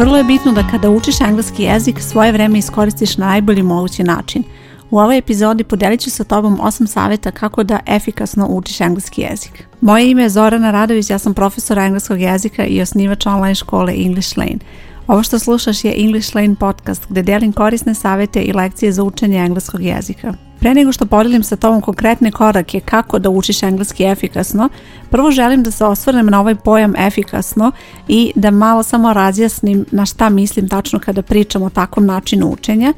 Vrlo je bitno da kada učiš engleski jezik svoje vreme iskoristiš na najbolji mogući način. U ovoj epizodi podelit ću sa tobom 8 savjeta kako da efikasno učiš engleski jezik. Moje ime je Zorana Radović, ja sam profesor engleskog jezika i osnivač online škole English Lane. Ovo što slušaš je English Lane podcast gdje delim korisne savjete i lekcije za učenje engleskog jezika. Pre nego što podelim sa tobom konkretne korake kako da učiš engleski efikasno, prvo želim da se osvrnem na ovaj pojam efikasno i da malo samo razjasnim na šta mislim tačno kada pričam o takvom načinu učenja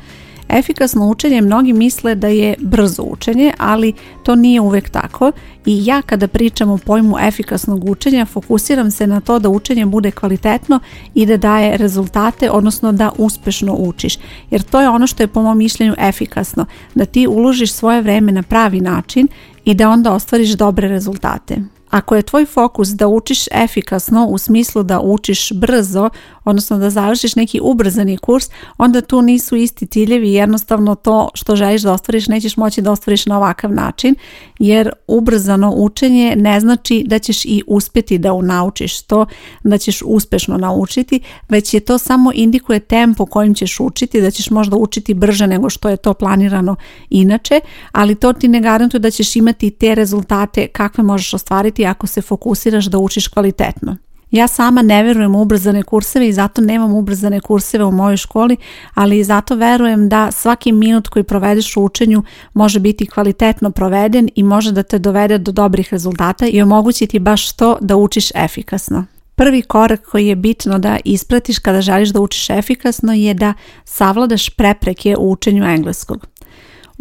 Efikasno učenje mnogi misle da je brzo učenje, ali to nije uvijek tako i ja kada pričam o pojmu efikasnog učenja fokusiram se na to da učenje bude kvalitetno i da daje rezultate, odnosno da uspješno učiš. Jer to je ono što je po mom mišljenju efikasno, da ti uložiš svoje vreme na pravi način i da onda ostvariš dobre rezultate. Ako je tvoj fokus da učiš efikasno u smislu da učiš brzo, odnosno da završiš neki ubrzani kurs, onda tu nisu isti ciljevi, jednostavno to što želiš da ostvariš nećeš moći da ostvariš na ovakav način, jer ubrzano učenje ne znači da ćeš i uspjeti da naučiš to, da ćeš uspešno naučiti, već je to samo indikuje tempo kojim ćeš učiti, da ćeš možda učiti brže nego što je to planirano inače, ali to ti ne garantuje da ćeš imati te rezultate kakve možeš ostvariti ako se fokusiraš da učiš kvalitetno. Ja sama ne vjerujem u ubrzane kurseve i zato nemam ubrzane kurseve u mojoj školi, ali i zato verujem da svaki minut koji provedeš u učenju može biti kvalitetno proveden i može da te dovede do dobrih rezultata i omogući ti baš to da učiš efikasno. Prvi korak koji je bitno da ispratiš kada želiš da učiš efikasno je da savladaš prepreke u učenju engleskog.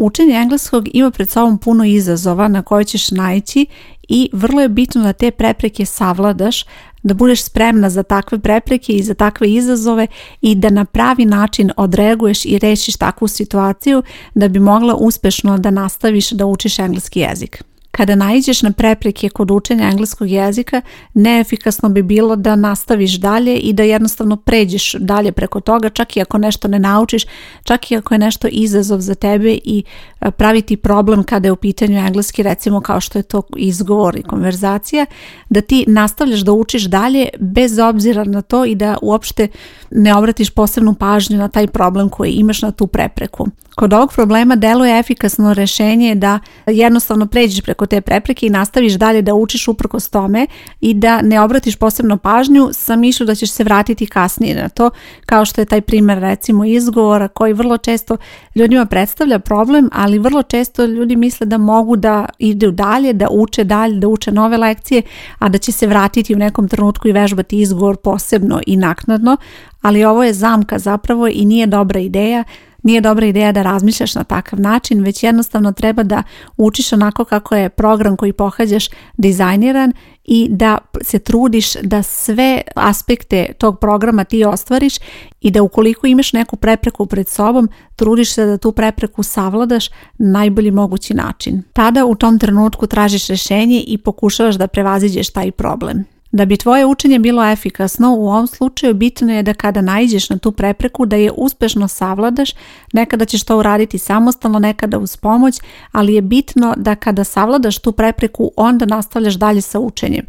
Učenje engleskog ima pred sobom puno izazova na koje ćeš naći i vrlo je bitno da te prepreke savladaš, da budeš spremna za takve prepreke i za takve izazove i da na pravi način odreaguješ i rešiš takvu situaciju da bi mogla uspešno da nastaviš da učiš engleski jezik. Kada naiđeš na prepreke kod učenja engleskog jezika, neefikasno bi bilo da nastaviš dalje i da jednostavno pređeš dalje preko toga, čak i ako nešto ne naučiš, čak i ako je nešto izazov za tebe i e, praviti problem kada je u pitanju engleski, recimo kao što je to izgovor i konverzacija, da ti nastavljaš da učiš dalje bez obzira na to i da uopšte ne obratiš posebnu pažnju na taj problem koji imaš na tu prepreku. Kod ovog problema deluje efikasno rešenje da jednostavno pređeš preko te prepreke i nastaviš dalje da učiš uprkos tome i da ne obratiš posebno pažnju sa mišlju da ćeš se vratiti kasnije na to, kao što je taj primjer recimo izgovora koji vrlo često ljudima predstavlja problem, ali vrlo često ljudi misle da mogu da idu dalje, da uče dalje, da uče nove lekcije, a da će se vratiti u nekom trenutku i vežbati izgovor posebno i naknadno, ali ovo je zamka zapravo i nije dobra ideja nije dobra ideja da razmišljaš na takav način, već jednostavno treba da učiš onako kako je program koji pohađaš dizajniran i da se trudiš da sve aspekte tog programa ti ostvariš i da ukoliko imaš neku prepreku pred sobom, trudiš se da tu prepreku savladaš na najbolji mogući način. Tada u tom trenutku tražiš rješenje i pokušavaš da prevaziđeš taj problem. Da bi tvoje učenje bilo efikasno, u ovom slučaju bitno je da kada naiđeš na tu prepreku da je uspešno savladaš, nekada ćeš to uraditi samostalno, nekada uz pomoć, ali je bitno da kada savladaš tu prepreku onda nastavljaš dalje sa učenjem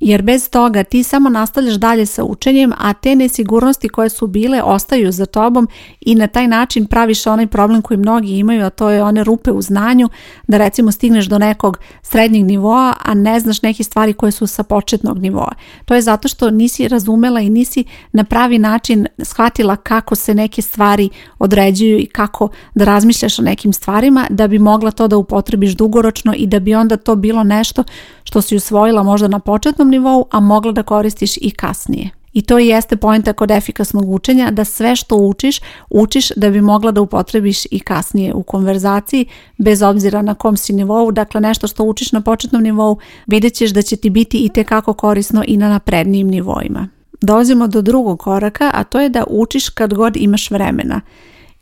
jer bez toga ti samo nastavljaš dalje sa učenjem, a te nesigurnosti koje su bile ostaju za tobom i na taj način praviš onaj problem koji mnogi imaju, a to je one rupe u znanju, da recimo stigneš do nekog srednjeg nivoa, a ne znaš neke stvari koje su sa početnog nivoa. To je zato što nisi razumela i nisi na pravi način shvatila kako se neke stvari određuju i kako da razmišljaš o nekim stvarima da bi mogla to da upotrebiš dugoročno i da bi onda to bilo nešto što si usvojila možda na početnom nivou, a mogla da koristiš i kasnije. I to i jeste pojenta kod efikasnog učenja, da sve što učiš, učiš da bi mogla da upotrebiš i kasnije u konverzaciji, bez obzira na kom si nivou. Dakle, nešto što učiš na početnom nivou, vidjet ćeš da će ti biti i tekako korisno i na naprednijim nivoima. Dolazimo do drugog koraka, a to je da učiš kad god imaš vremena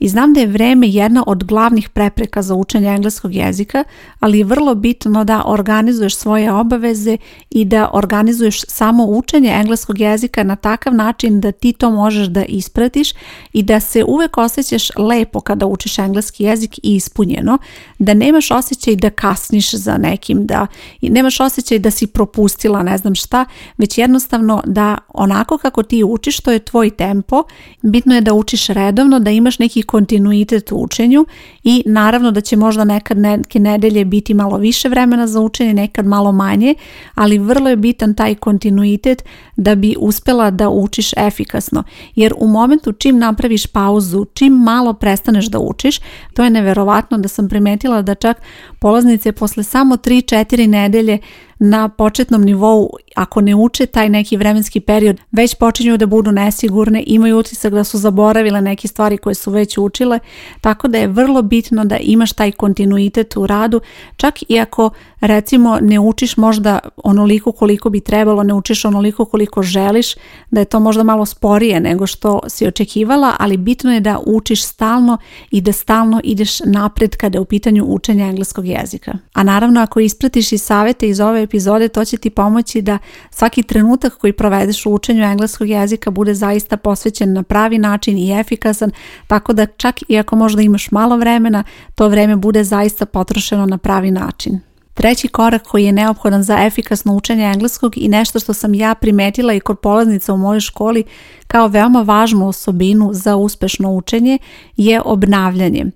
i znam da je vrijeme jedna od glavnih prepreka za učenje engleskog jezika, ali je vrlo bitno da organizuješ svoje obaveze i da organizuješ samo učenje engleskog jezika na takav način da ti to možeš da ispratiš i da se uvek osjećaš lepo kada učiš engleski jezik i ispunjeno, da nemaš osjećaj da kasniš za nekim, da nemaš osjećaj da si propustila ne znam šta, već jednostavno da onako kako ti učiš, to je tvoj tempo, bitno je da učiš redovno, da imaš neki kontinuitet u učenju i naravno da će možda nekad neke nedelje biti malo više vremena za učenje, nekad malo manje, ali vrlo je bitan taj kontinuitet da bi uspjela da učiš efikasno. Jer u momentu čim napraviš pauzu, čim malo prestaneš da učiš, to je neverovatno da sam primetila da čak polaznice posle samo 3-4 nedelje na početnom nivou, ako ne uče taj neki vremenski period, već počinju da budu nesigurne, imaju utisak da su zaboravile neke stvari koje su već učile, tako da je vrlo bitno da imaš taj kontinuitet u radu, čak i ako recimo ne učiš možda onoliko koliko bi trebalo, ne učiš onoliko koliko želiš, da je to možda malo sporije nego što si očekivala, ali bitno je da učiš stalno i da stalno ideš napred kada je u pitanju učenja engleskog jezika. A naravno ako ispratiš i savete iz ove epizode, to će ti pomoći da svaki trenutak koji provedeš u učenju engleskog jezika bude zaista posvećen na pravi način i efikasan, tako da čak i ako možda imaš malo vremena, to vreme bude zaista potrošeno na pravi način. Treći korak koji je neophodan za efikasno učenje engleskog i nešto što sam ja primetila i kod polaznica u mojoj školi kao veoma važnu osobinu za uspešno učenje je obnavljanje.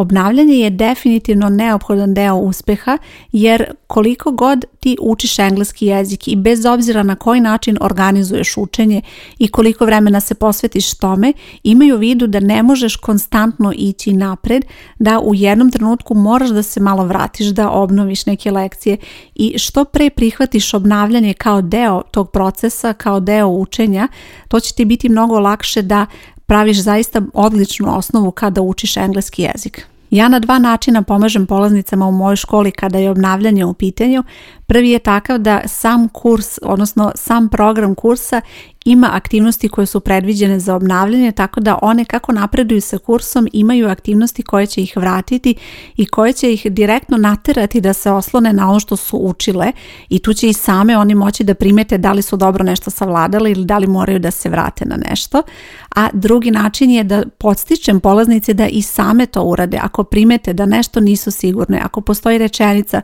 Obnavljanje je definitivno neophodan deo uspjeha jer koliko god ti učiš engleski jezik i bez obzira na koji način organizuješ učenje i koliko vremena se posvetiš tome, imaju vidu da ne možeš konstantno ići napred, da u jednom trenutku moraš da se malo vratiš, da obnoviš neke lekcije i što pre prihvatiš obnavljanje kao deo tog procesa, kao deo učenja, to će ti biti mnogo lakše da praviš zaista odličnu osnovu kada učiš engleski jezik. Ja na dva načina pomažem polaznicama u mojoj školi kada je obnavljanje u pitanju, Prvi je takav da sam kurs, odnosno sam program kursa ima aktivnosti koje su predviđene za obnavljanje, tako da one kako napreduju sa kursom imaju aktivnosti koje će ih vratiti i koje će ih direktno naterati da se oslone na ono što su učile i tu će i same oni moći da primete da li su dobro nešto savladali ili da li moraju da se vrate na nešto. A drugi način je da podstičem polaznice da i same to urade. Ako primete da nešto nisu sigurne, ako postoji rečenica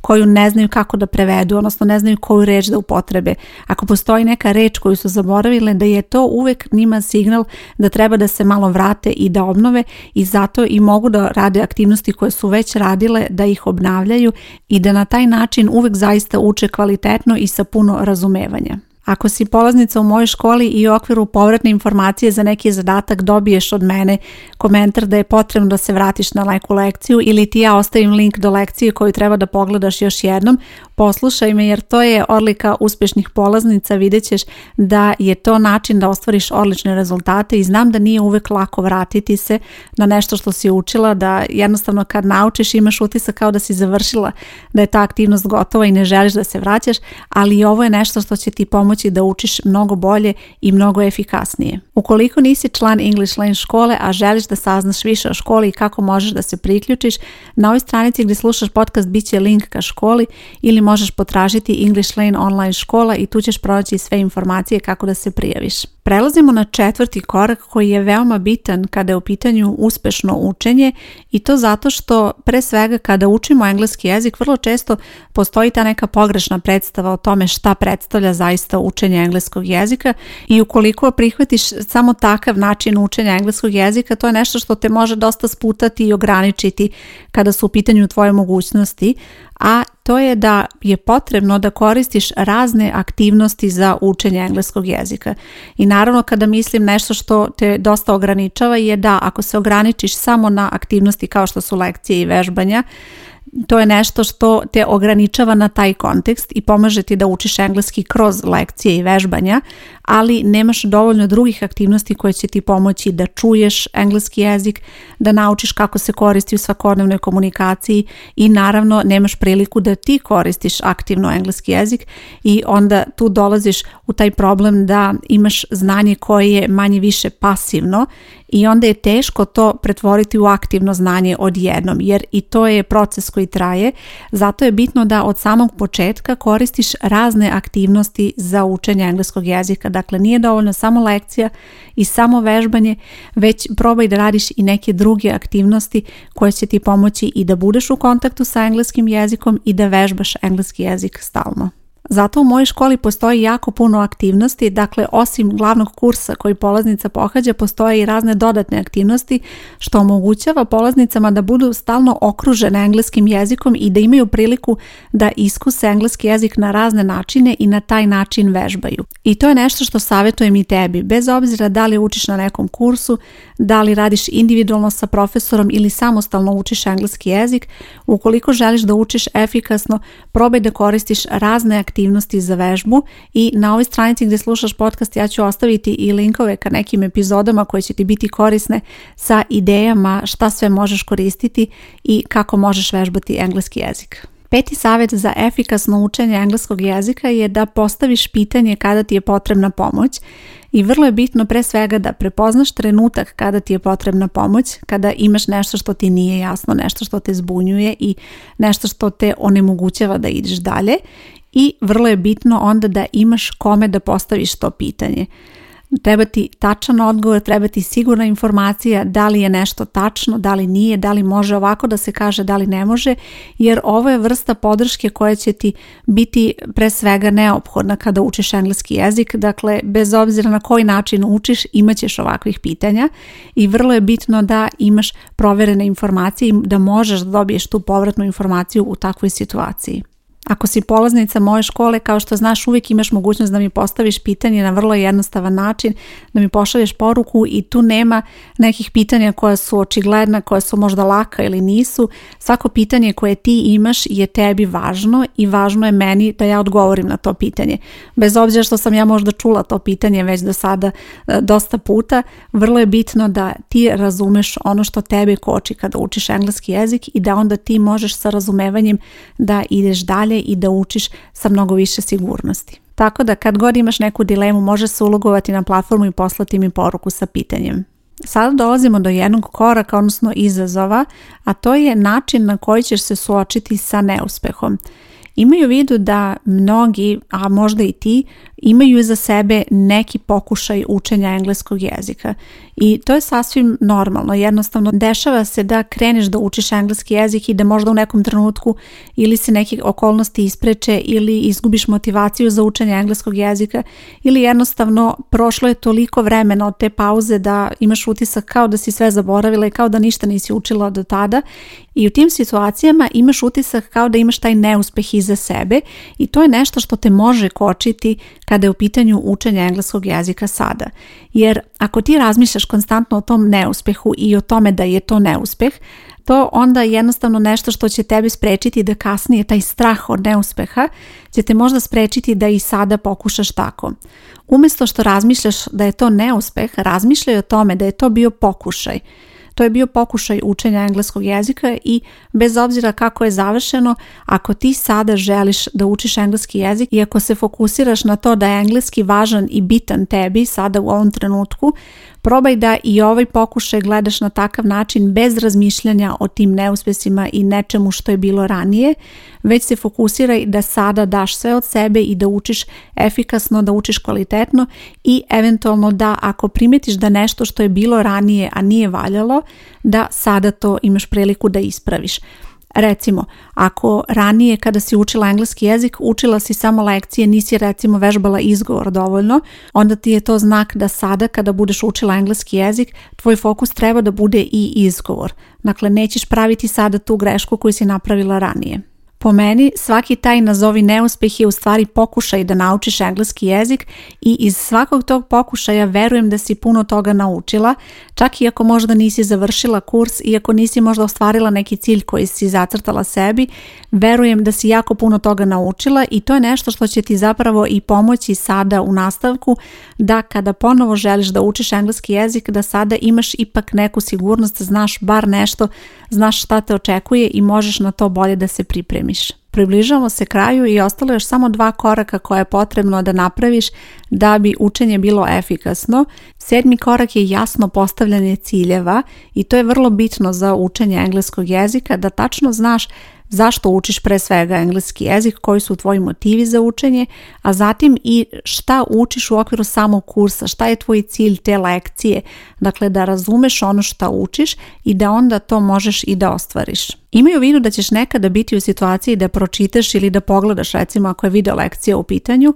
koju ne znaju kako da prevedu, odnosno ne znaju koju reč da upotrebe. Ako postoji neka reč koju su zaboravile, da je to uvek njima signal da treba da se malo vrate i da obnove i zato i mogu da rade aktivnosti koje su već radile, da ih obnavljaju i da na taj način uvek zaista uče kvalitetno i sa puno razumevanja. Ako si polaznica u mojoj školi i u okviru povratne informacije za neki zadatak dobiješ od mene komentar da je potrebno da se vratiš na lajku lekciju ili ti ja ostavim link do lekcije koju treba da pogledaš još jednom, poslušaj me jer to je odlika uspješnih polaznica, vidjet ćeš da je to način da ostvariš odlične rezultate i znam da nije uvek lako vratiti se na nešto što si učila, da jednostavno kad naučiš imaš utisak kao da si završila, da je ta aktivnost gotova i ne želiš da se vraćaš, ali ovo je nešto što će ti pomoći da učiš mnogo bolje i mnogo efikasnije. Ukoliko nisi član English Lane škole, a želiš da saznaš više o školi i kako možeš da se priključiš, na ovoj stranici gdje slušaš podcast bit će link ka školi ili možeš potražiti English Lane online škola i tu ćeš pronaći sve informacije kako da se prijaviš. Prelazimo na četvrti korak koji je veoma bitan kada je u pitanju uspešno učenje i to zato što pre svega kada učimo engleski jezik vrlo često postoji ta neka pogrešna predstava o tome šta predstavlja zaista učenje engleskog jezika i ukoliko prihvatiš samo takav način učenja engleskog jezika to je nešto što te može dosta sputati i ograničiti kada su u pitanju tvoje mogućnosti, a to je da je potrebno da koristiš razne aktivnosti za učenje engleskog jezika. I naravno kada mislim nešto što te dosta ograničava je da ako se ograničiš samo na aktivnosti kao što su lekcije i vežbanja, to je nešto što te ograničava na taj kontekst i pomaže ti da učiš engleski kroz lekcije i vežbanja, ali nemaš dovoljno drugih aktivnosti koje će ti pomoći da čuješ engleski jezik, da naučiš kako se koristi u svakodnevnoj komunikaciji i naravno nemaš priliku da ti koristiš aktivno engleski jezik i onda tu dolaziš u taj problem da imaš znanje koje je manje više pasivno i onda je teško to pretvoriti u aktivno znanje odjednom jer i to je proces koji traje zato je bitno da od samog početka koristiš razne aktivnosti za učenje engleskog jezika dakle nije dovoljno samo lekcija i samo vežbanje već probaj da radiš i neke druge aktivnosti koje će ti pomoći i da budeš u kontaktu sa engleskim jezikom i da vežbaš engleski jezik stalno zato u mojoj školi postoji jako puno aktivnosti, dakle osim glavnog kursa koji polaznica pohađa postoje i razne dodatne aktivnosti što omogućava polaznicama da budu stalno okružene engleskim jezikom i da imaju priliku da iskuse engleski jezik na razne načine i na taj način vežbaju. I to je nešto što savjetujem i tebi, bez obzira da li učiš na nekom kursu, da li radiš individualno sa profesorom ili samostalno učiš engleski jezik, ukoliko želiš da učiš efikasno, probaj da koristiš razne aktivnosti za vežbu i na ovoj stranici gdje slušaš podcast ja ću ostaviti i linkove ka nekim epizodama koje će ti biti korisne sa idejama šta sve možeš koristiti i kako možeš vežbati engleski jezik. Peti savjet za efikasno učenje engleskog jezika je da postaviš pitanje kada ti je potrebna pomoć i vrlo je bitno pre svega da prepoznaš trenutak kada ti je potrebna pomoć, kada imaš nešto što ti nije jasno, nešto što te zbunjuje i nešto što te onemogućava da ideš dalje i vrlo je bitno onda da imaš kome da postaviš to pitanje. Treba ti tačan odgovor, treba ti sigurna informacija da li je nešto tačno, da li nije, da li može ovako da se kaže, da li ne može, jer ovo je vrsta podrške koja će ti biti pre svega neophodna kada učiš engleski jezik, dakle bez obzira na koji način učiš imaćeš ovakvih pitanja i vrlo je bitno da imaš proverene informacije i da možeš da dobiješ tu povratnu informaciju u takvoj situaciji. Ako si polaznica moje škole, kao što znaš, uvijek imaš mogućnost da mi postaviš pitanje na vrlo jednostavan način, da mi pošalješ poruku i tu nema nekih pitanja koja su očigledna, koja su možda laka ili nisu. Svako pitanje koje ti imaš je tebi važno i važno je meni da ja odgovorim na to pitanje. Bez obzira što sam ja možda čula to pitanje već do sada e, dosta puta, vrlo je bitno da ti razumeš ono što tebe koči kada učiš engleski jezik i da onda ti možeš sa razumevanjem da ideš dalje i da učiš sa mnogo više sigurnosti. Tako da kad god imaš neku dilemu možeš se ulogovati na platformu i poslati mi poruku sa pitanjem. Sada dolazimo do jednog koraka, odnosno izazova, a to je način na koji ćeš se suočiti sa neuspehom. Imaju u vidu da mnogi, a možda i ti, imaju za sebe neki pokušaj učenja engleskog jezika. I to je sasvim normalno, jednostavno dešava se da kreneš da učiš engleski jezik i da možda u nekom trenutku ili se neke okolnosti ispreče ili izgubiš motivaciju za učenje engleskog jezika ili jednostavno prošlo je toliko vremena od te pauze da imaš utisak kao da si sve zaboravila i kao da ništa nisi učila do tada i u tim situacijama imaš utisak kao da imaš taj neuspeh iza sebe i to je nešto što te može kočiti kada je u pitanju učenja engleskog jezika sada. Jer ako ti razmišljaš konstantno o tom neuspjehu i o tome da je to neuspjeh, to onda jednostavno nešto što će tebi sprečiti da kasnije taj strah od neuspeha će te možda sprečiti da i sada pokušaš tako. Umjesto što razmišljaš da je to neuspeh, razmišljaj o tome da je to bio pokušaj. To je bio pokušaj učenja engleskog jezika i bez obzira kako je završeno, ako ti sada želiš da učiš engleski jezik i ako se fokusiraš na to da je engleski važan i bitan tebi sada u ovom trenutku, Probaj da i ovaj pokušaj gledaš na takav način bez razmišljanja o tim neuspesima i nečemu što je bilo ranije, već se fokusiraj da sada daš sve od sebe i da učiš efikasno, da učiš kvalitetno i eventualno da ako primetiš da nešto što je bilo ranije, a nije valjalo, da sada to imaš priliku da ispraviš. Recimo, ako ranije kada si učila engleski jezik, učila si samo lekcije, nisi recimo vežbala izgovor dovoljno, onda ti je to znak da sada kada budeš učila engleski jezik, tvoj fokus treba da bude i izgovor. Dakle, nećeš praviti sada tu grešku koju si napravila ranije. Po meni svaki taj nazovi neuspeh je u stvari pokušaj da naučiš engleski jezik i iz svakog tog pokušaja verujem da si puno toga naučila, čak i ako možda nisi završila kurs i ako nisi možda ostvarila neki cilj koji si zacrtala sebi, verujem da si jako puno toga naučila i to je nešto što će ti zapravo i pomoći sada u nastavku da kada ponovo želiš da učiš engleski jezik da sada imaš ipak neku sigurnost, znaš bar nešto, znaš šta te očekuje i možeš na to bolje da se pripremi. Približamo Približavamo se kraju i ostalo još samo dva koraka koje je potrebno da napraviš da bi učenje bilo efikasno. Sedmi korak je jasno postavljanje ciljeva i to je vrlo bitno za učenje engleskog jezika da tačno znaš zašto učiš pre svega engleski jezik, koji su tvoji motivi za učenje, a zatim i šta učiš u okviru samog kursa, šta je tvoj cilj te lekcije, dakle da razumeš ono šta učiš i da onda to možeš i da ostvariš. Imaju vidu da ćeš nekada biti u situaciji da pročitaš ili da pogledaš recimo ako je video lekcija u pitanju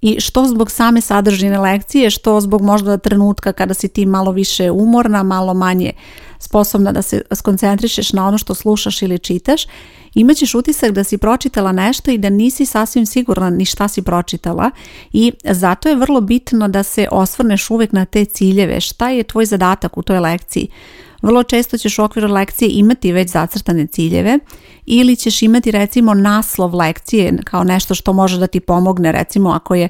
i što zbog same sadržine lekcije, što zbog možda trenutka kada si ti malo više umorna, malo manje sposobna da se skoncentrišeš na ono što slušaš ili čitaš, imaćeš utisak da si pročitala nešto i da nisi sasvim sigurna ni šta si pročitala i zato je vrlo bitno da se osvrneš uvek na te ciljeve, šta je tvoj zadatak u toj lekciji, vrlo često ćeš u okviru lekcije imati već zacrtane ciljeve ili ćeš imati recimo naslov lekcije kao nešto što može da ti pomogne recimo ako je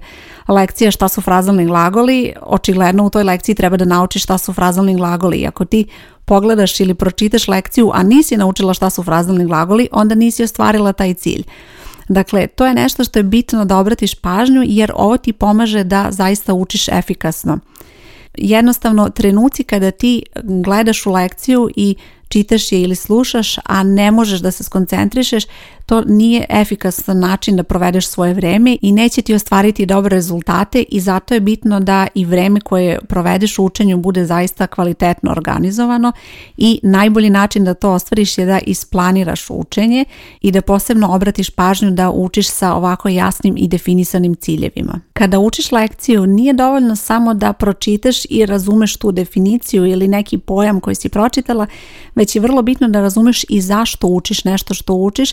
lekcija šta su frazalni glagoli, očigledno u toj lekciji treba da naučiš šta su frazalni glagoli i ako ti pogledaš ili pročitaš lekciju a nisi naučila šta su frazalni glagoli onda nisi ostvarila taj cilj. Dakle, to je nešto što je bitno da obratiš pažnju jer ovo ti pomaže da zaista učiš efikasno jednostavno trenuci kada ti gledaš u lekciju i čitaš je ili slušaš, a ne možeš da se skoncentrišeš, to nije efikasan način da provedeš svoje vreme i neće ti ostvariti dobre rezultate i zato je bitno da i vreme koje provedeš u učenju bude zaista kvalitetno organizovano i najbolji način da to ostvariš je da isplaniraš učenje i da posebno obratiš pažnju da učiš sa ovako jasnim i definisanim ciljevima. Kada učiš lekciju nije dovoljno samo da pročitaš i razumeš tu definiciju ili neki pojam koji si pročitala, već je vrlo bitno da razumeš i zašto učiš nešto što učiš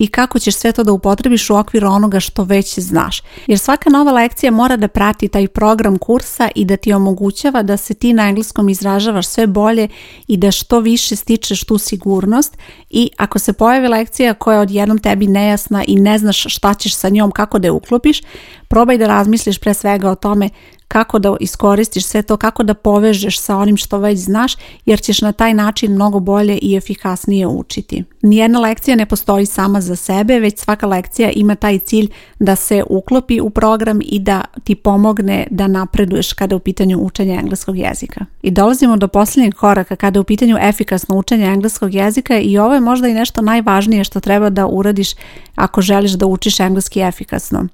i kako ćeš sve to da upotrebiš u okviru onoga što već znaš. Jer svaka nova lekcija mora da prati taj program kursa i da ti omogućava da se ti na engleskom izražavaš sve bolje i da što više stičeš tu sigurnost i ako se pojavi lekcija koja je odjednom tebi nejasna i ne znaš šta ćeš sa njom, kako da je uklopiš, probaj da razmisliš pre svega o tome kako da iskoristiš sve to, kako da povežeš sa onim što već znaš, jer ćeš na taj način mnogo bolje i efikasnije učiti. Nijedna lekcija ne postoji sama za sebe, već svaka lekcija ima taj cilj da se uklopi u program i da ti pomogne da napreduješ kada je u pitanju učenja engleskog jezika. I dolazimo do posljednjeg koraka kada je u pitanju efikasno učenje engleskog jezika i ovo je možda i nešto najvažnije što treba da uradiš ako želiš da učiš engleski efikasno.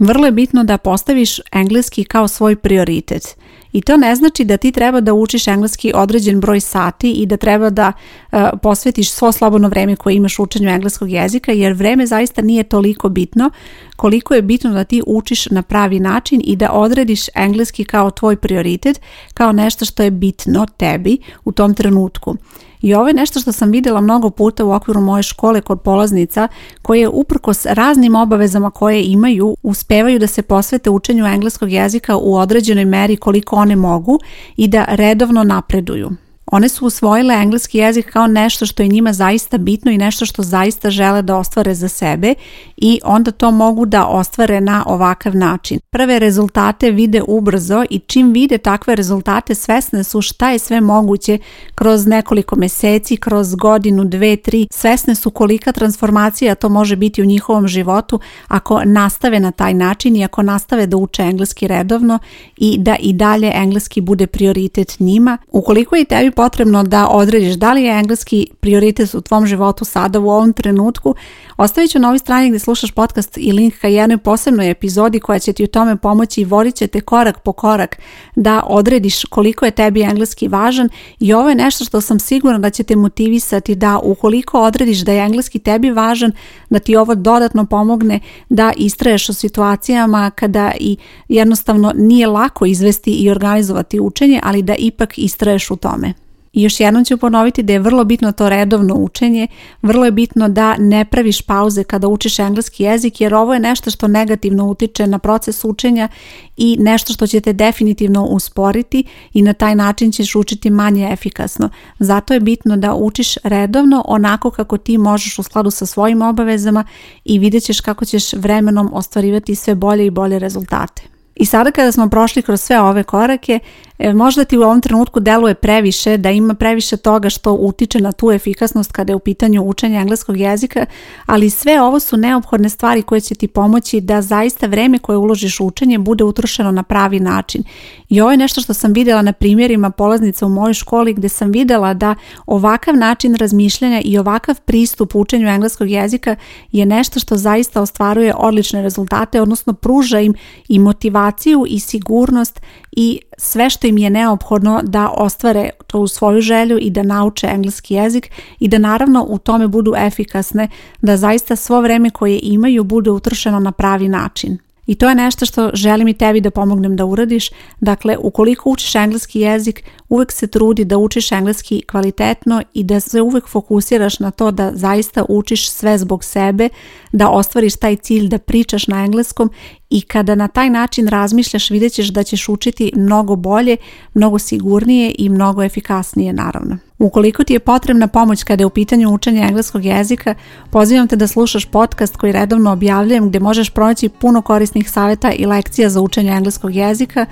Vrlo je bitno da postaviš engleski kao svoj prioritet. I to ne znači da ti treba da učiš engleski određen broj sati i da treba da uh, posvetiš svo slobodno vreme koje imaš u učenju engleskog jezika, jer vreme zaista nije toliko bitno koliko je bitno da ti učiš na pravi način i da odrediš engleski kao tvoj prioritet, kao nešto što je bitno tebi u tom trenutku. I ovo je nešto što sam vidjela mnogo puta u okviru moje škole kod polaznica koje uprkos raznim obavezama koje imaju uspevaju da se posvete učenju engleskog jezika u određenoj meri koliko one mogu i da redovno napreduju. One su usvojile engleski jezik kao nešto što je njima zaista bitno i nešto što zaista žele da ostvare za sebe i onda to mogu da ostvare na ovakav način. Prve rezultate vide ubrzo i čim vide takve rezultate svesne su šta je sve moguće kroz nekoliko meseci, kroz godinu, dve, tri. Svesne su kolika transformacija to može biti u njihovom životu ako nastave na taj način i ako nastave da uče engleski redovno i da i dalje engleski bude prioritet njima. Ukoliko je tebi potrebno da odrediš da li je engleski prioritet u tvom životu sada u ovom trenutku, ostavit ću na ovoj strani gdje slušaš podcast i link ka jednoj posebnoj epizodi koja će ti u tome pomoći i vodit će te korak po korak da odrediš koliko je tebi engleski važan i ovo je nešto što sam sigurna da će te motivisati da ukoliko odrediš da je engleski tebi važan, da ti ovo dodatno pomogne da istraješ u situacijama kada i jednostavno nije lako izvesti i organizovati učenje, ali da ipak istraješ u tome. I još jednom ću ponoviti da je vrlo bitno to redovno učenje, vrlo je bitno da ne praviš pauze kada učiš engleski jezik jer ovo je nešto što negativno utiče na proces učenja i nešto što će te definitivno usporiti i na taj način ćeš učiti manje efikasno. Zato je bitno da učiš redovno onako kako ti možeš u skladu sa svojim obavezama i vidjet ćeš kako ćeš vremenom ostvarivati sve bolje i bolje rezultate. I sada kada smo prošli kroz sve ove korake, e, možda ti u ovom trenutku deluje previše, da ima previše toga što utiče na tu efikasnost kada je u pitanju učenja engleskog jezika, ali sve ovo su neophodne stvari koje će ti pomoći da zaista vreme koje uložiš u učenje bude utrošeno na pravi način. I ovo je nešto što sam vidjela na primjerima polaznica u mojoj školi gdje sam vidjela da ovakav način razmišljanja i ovakav pristup učenju engleskog jezika je nešto što zaista ostvaruje odlične rezultate, odnosno pruža im i motivaciju motivaciju i sigurnost i sve što im je neophodno da ostvare to u svoju želju i da nauče engleski jezik i da naravno u tome budu efikasne, da zaista svo vreme koje imaju bude utršeno na pravi način. I to je nešto što želim i tebi da pomognem da uradiš. Dakle, ukoliko učiš engleski jezik, uvek se trudi da učiš engleski kvalitetno i da se uvek fokusiraš na to da zaista učiš sve zbog sebe, da ostvariš taj cilj da pričaš na engleskom i kada na taj način razmišljaš vidjet ćeš da ćeš učiti mnogo bolje, mnogo sigurnije i mnogo efikasnije naravno. Ukoliko ti je potrebna pomoć kada je u pitanju učenja engleskog jezika, pozivam te da slušaš podcast koji redovno objavljujem gdje možeš pronaći puno korisnih savjeta i lekcija za učenje engleskog jezika,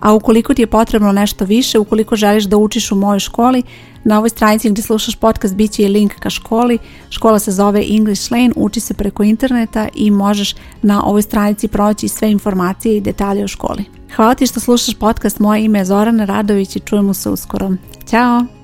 a ukoliko ti je potrebno nešto više, ukoliko želiš da učiš u mojoj školi, na ovoj stranici gdje slušaš podcast bit će i link ka školi. Škola se zove English Lane, uči se preko interneta i možeš na ovoj stranici proći sve informacije i detalje o školi. Hvala ti što slušaš podcast, moje ime je Zorana Radović i čujemo se uskoro. Ćao!